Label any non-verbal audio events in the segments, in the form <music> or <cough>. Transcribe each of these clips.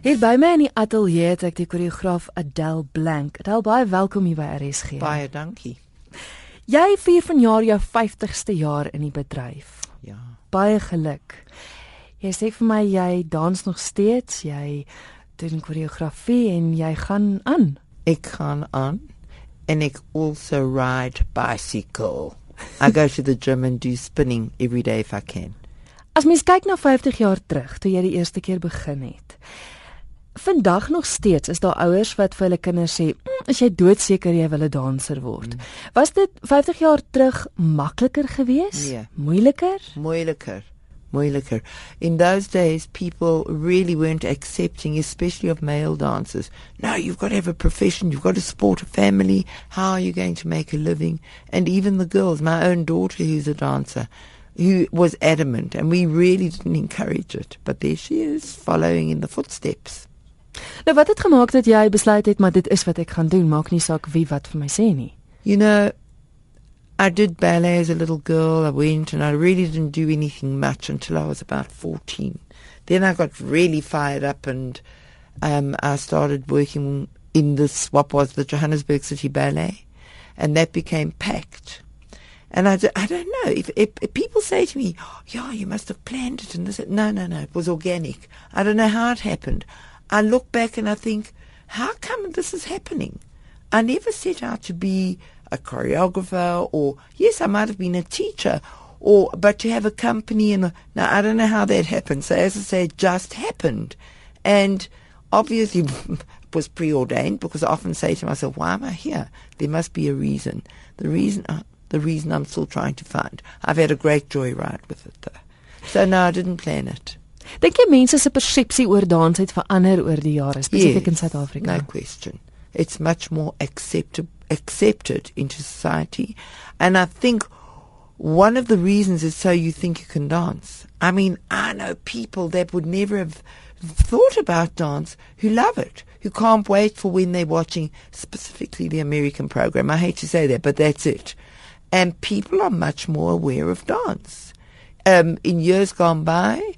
Hier by my in die ateljee het ek die koreograaf Adele Blank. Adele, baie welkom hier by RSG. Baie dankie. Jy vier vanjaar jou 50ste jaar in die bedryf. Ja. Baie geluk. Jy sê vir my jy dans nog steeds, jy doen koreografie en jy gaan aan. Ek gaan aan en ek also ride bicycle. I go to the gym and do spinning every day if I can. As mens kyk na 50 jaar terug toe jy die eerste keer begin het. Vandag nog steeds is daar ouers wat vir hulle kinders sê, mm, "As jy doodseker jy wil 'n danser word." Mm. Was dit 50 jaar terug makliker geweest? Nee. Moeiliker? Moeiliker. Moeiliker. In those days, people really weren't accepting, especially of male dancers. No, you've got to have a profession, you've got to support a family. How are you going to make a living? And even the girls, my own daughter who's a dancer, who was adamant, and we really didn't encourage it. But there she is, following in the footsteps. Nou wat het gemaak dat jy besluit het maar dit is wat ek gaan doen, maak nie saak wie wat vir my sê nie. You know, I did ballet as a little girl. I went and I really didn't do anything much until I was about 14. Then I got really fired up and um, I started working in this, what was the Johannesburg City Ballet. And that became packed. And I, I don't know if, if, if people say to me, "Yeah, you must have planned it," and this, no, no, no, it was organic. I don't know how it happened. I look back and I think, how come this is happening? I never set out to be a choreographer or yes, I might have been a teacher or but to have a company and a, now I don't know how that happened. So as I say, it just happened, and obviously <laughs> it was preordained because I often say to myself, why am I here? There must be a reason. The reason, uh, the reason I'm still trying to find. I've had a great joy ride with it though. So no, I didn't plan it. Dink jy mense se persepsie oor dans het verander oor die jare, spesifiek yes, in Suid-Afrika? No question. It's much more accepted accepted into society, and I think one of the reasons is so you think you can dance. I mean, I know people that would never have thought about dance who love it, who can't wait for when they're watching specifically the American program. I hate to say that, but that's it. And people are much more aware of dance. Um, in years gone by,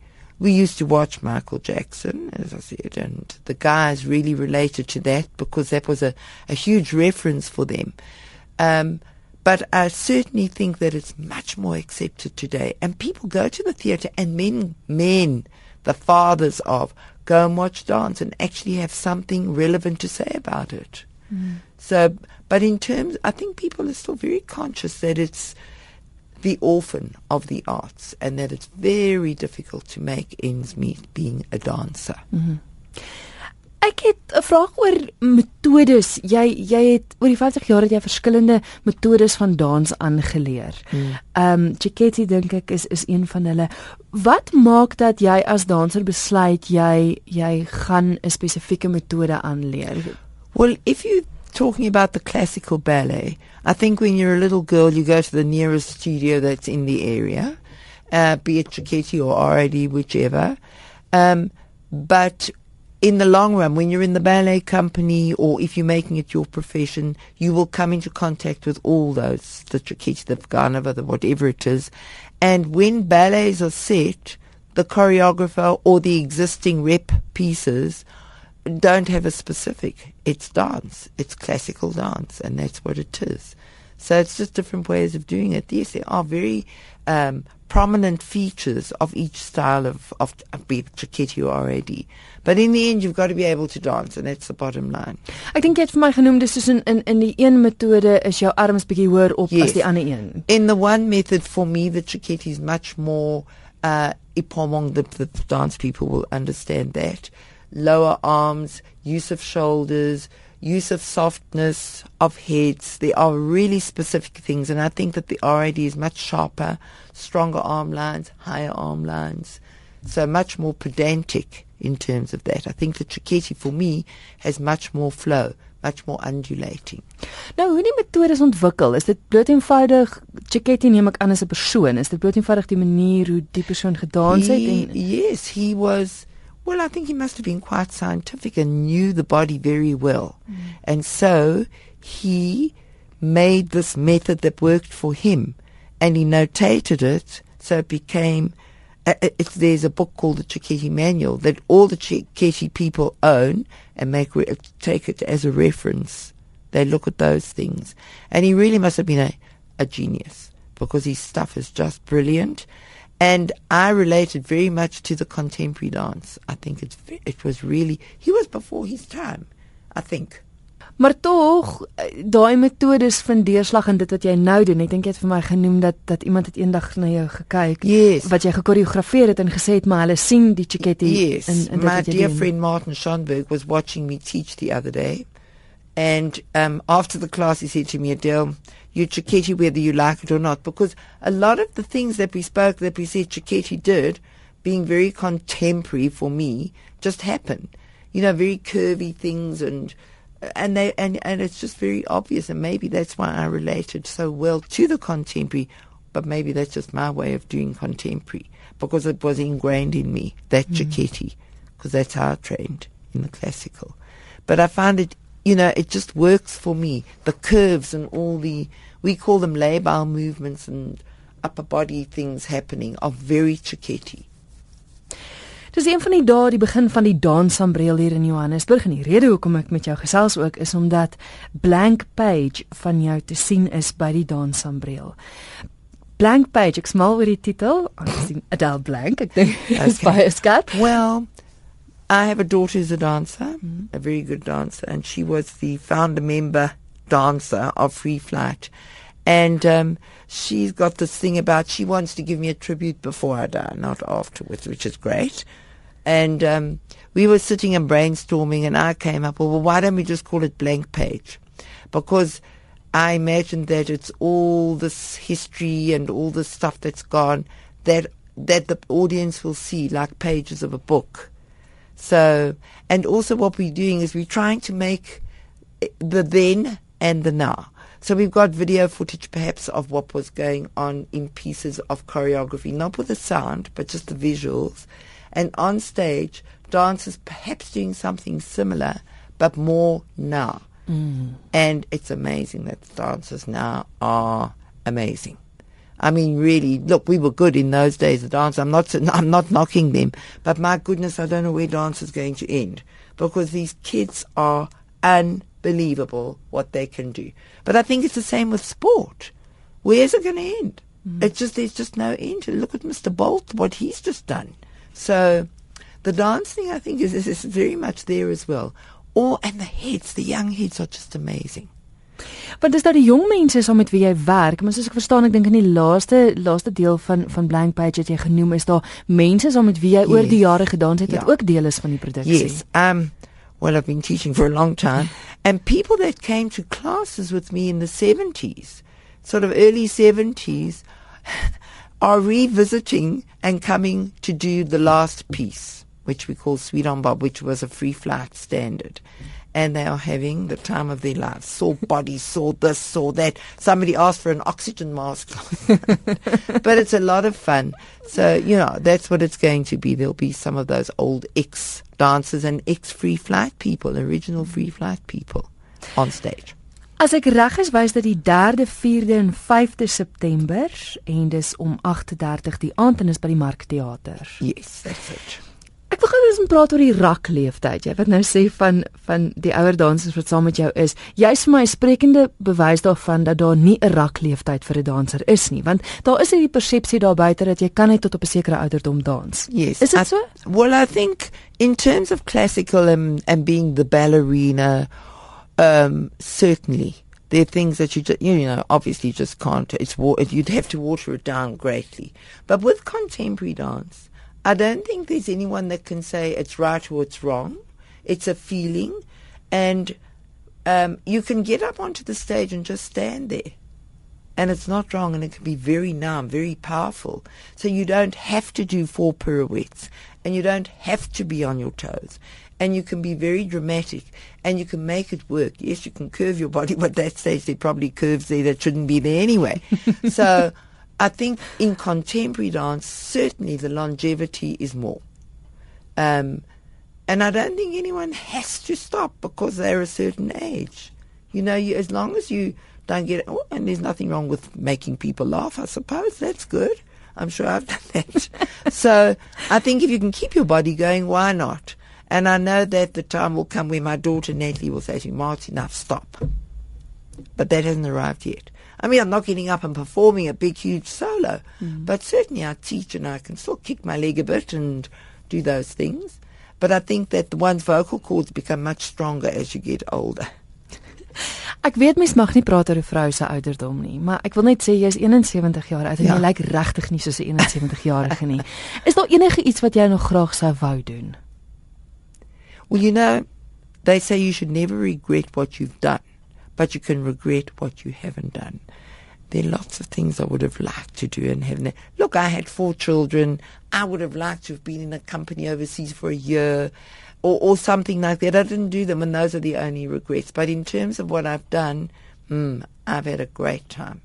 we used to watch Michael Jackson, as I said, and the guys really related to that because that was a, a huge reference for them. Um, but I certainly think that it's much more accepted today. And people go to the theatre and men, men, the fathers of, go and watch dance and actually have something relevant to say about it. Mm. So, but in terms, I think people are still very conscious that it's the orphan of the arts and that it's very difficult to make ends meet being a dancer. Mm -hmm. Ek het 'n vraag oor metodes. Jy jy het oor die 50 jaar het jy verskillende metodes van dans aangeleer. Hmm. Ehm mm. um, Chiquetti dink ek is is een van hulle. Wat maak dat jy as danser besluit jy jy gaan 'n spesifieke metode aanleer? Well, if you talking about the classical ballet, I think when you're a little girl, you go to the nearest studio that's in the area, uh, be it Cecchetti or RAD, whichever. Um, but in the long run, when you're in the ballet company or if you're making it your profession, you will come into contact with all those, the Cecchetti, the Ganova, the whatever it is. And when ballets are set, the choreographer or the existing rep pieces don't have a specific. It's dance. It's classical dance, and that's what it is. So it's just different ways of doing it. Yes, there are very um, prominent features of each style of, of, of be it or RAD. But in the end, you've got to be able to dance, and that's the bottom line. Ek dink jy het vir my genoem dis soos in in in die een metode is jou arms bietjie hoër op yes. as die ander een. In the one method for me the Cecchetti is much more uh ipomong the, the dance people will understand that lower arms, use of shoulders, use of softness of heads. There are really specific things, and I think that the RAD is much sharper, stronger arm lines, higher arm lines, so much more pedantic in terms of that. I think the Trichetti for me has much more flow, much more undulating. Nou hoe die metodes ontwikkel, is dit bloot eenvoudig Chiquetti neem ek aan as 'n persoon, is dit bloot eenvoudig die manier hoe die persoon gedans het en Yes, he was well, I think he must have been quite scientific and knew the body very well. Mm. And so he made this method that worked for him and he notated it so it became uh, uh, it's, there's a book called the Cecchetti Manual that all the Cecchetti people own and make re- take it as a reference. They look at those things, and he really must have been a, a genius because his stuff is just brilliant. And I related very much to the contemporary dance. I think it's it was really he was before his time. I think. Maar tog daai metodes van deurslag en dit wat jy nou doen, ek dink jy het vir my genoem dat dat iemand het eendag na jou gekyk yes. wat jy gekoreografeer het en gesê het maar hulle sien die chiketti yes. in in My dear doen. friend Martin Schonberg was watching me teach the other day and um after the class he said to me Adele you Cecchetti whether you like it or not because a lot of the things that we spoke that we said Cecchetti did being very contemporary for me just happened you know very curvy things and and they and, and it's just very obvious and maybe that's why I related so well to the contemporary but maybe that's just my way of doing contemporary because it was ingrained in me that mm. because that's how I trained in the classical but I find it you know it just works for me the curves and all the we call them labile movements and upper body things happening are very Cicchetti Dis een van die dae die begin van die dansambreel hier in Johannesburg en die rede hoekom ek met jou gesels ook is omdat blank page van jou te sien is by die dansambreel. Blank page, ek smal oor die titel, aangesien Adele Blank, ek dink is okay. baie skat. Well, I have a daughter who's a dancer, mm-hmm. a very good dancer, and she was the founder member dancer of Free Flight. And um, she's got this thing about she wants to give me a tribute before I die, not afterwards, which is great. And um, we were sitting and brainstorming, and I came up, well, why don't we just call it Blank Page? Because I imagine that it's all this history and all this stuff that's gone that that the audience will see like pages of a book. So, and also what we're doing is we're trying to make the then and the now. So we've got video footage perhaps of what was going on in pieces of choreography, not with the sound, but just the visuals and on stage, dancers perhaps doing something similar, but more now. Mm. And it's amazing that the dancers now are amazing. I mean, really, look, we were good in those days of dance. I'm not, <laughs> I'm not knocking them, but my goodness, I don't know where dance is going to end because these kids are unbelievable what they can do. But I think it's the same with sport. Where's it going to end? Mm. It's just, there's just no end. Look at Mr. Bolt, what he's just done. So the dancing, I think, is, is very much there as well. Or and the heads, the young heads are just amazing. Want dis dat die jong mense saam met wie jy werk, maar soos ek verstaan, ek dink in die laaste laaste deel van van Blank Page het jy genoem is daar mense saam met wie jy yes. oor die jare gedans het wat ja. ook deel is van die produksie. Yes. Um well I've been teaching for a long time <laughs> and people that came to classes with me in the 70s, sort of early 70s <laughs> are revisiting and coming to do the last piece, which we call Sweet on Bob, which was a free flight standard. And they are having the time of their lives. Saw bodies, saw this, saw that. Somebody asked for an oxygen mask. <laughs> but it's a lot of fun. So, you know, that's what it's going to be. There'll be some of those old ex dancers and ex free flight people, original free flight people on stage. As ek reg is, wys dit die 3de, 4de en 5de September en dis om 8:30 die aand en is by die Markteater. Yes, that's it. Gou eens praat oor die rak leeftyd. Jy wat nou sê van van die ouer dansers wat saam met jou is. Jy's vir my 'n sprekende bewys daarvan dat daar nie 'n rak leeftyd vir 'n danser is nie, want daar is hierdie persepsie daar buite dat jy kan net tot op 'n sekere ouderdom dans. Yes. Is dit so? Well, I think in terms of classical and and being the ballerina um, certainly there are things that you just, you know obviously just can't. It's you'd have to water it down greatly. But with contemporary dance, I don't think there's anyone that can say it's right or it's wrong. It's a feeling, and um, you can get up onto the stage and just stand there. And it's not wrong, and it can be very numb, very powerful. So you don't have to do four pirouettes, and you don't have to be on your toes and you can be very dramatic and you can make it work. Yes, you can curve your body, <laughs> but that stage there probably curves there that shouldn't be there anyway. <laughs> so I think in contemporary dance, certainly the longevity is more. Um, and I don't think anyone has to stop because they're a certain age. You know, you, as long as you don't get, oh, and there's nothing wrong with making people laugh, I suppose, that's good. I'm sure I've done that. <laughs> so I think if you can keep your body going, why not? And I know that the time will come when my daughter Natalie will say to me, Martin, enough, stop. But that hasn't arrived yet. I mean, I'm not getting up and performing a big, huge solo, mm. but certainly I teach and I can still kick my leg a bit and do those things. But I think that one's vocal cords become much stronger as you get older. <laughs> Ek weet mens mag nie praat oor 'n vrou se ouderdom nie, maar ek wil net sê jy is 71 jaar oud en ja. jy lyk regtig nie soos 'n 71 jarige nie. <laughs> Is daar enige iets wat jy nog graag sou wou doen? Well, you know, they say you should never regret what you've done, but you can regret what you haven't done. There are lots of things I would have liked to do and haven't. Look, I had four children. I would have liked to have been in a company overseas for a year or, or something like that. I didn't do them, and those are the only regrets. But in terms of what I've done, mm, I've had a great time.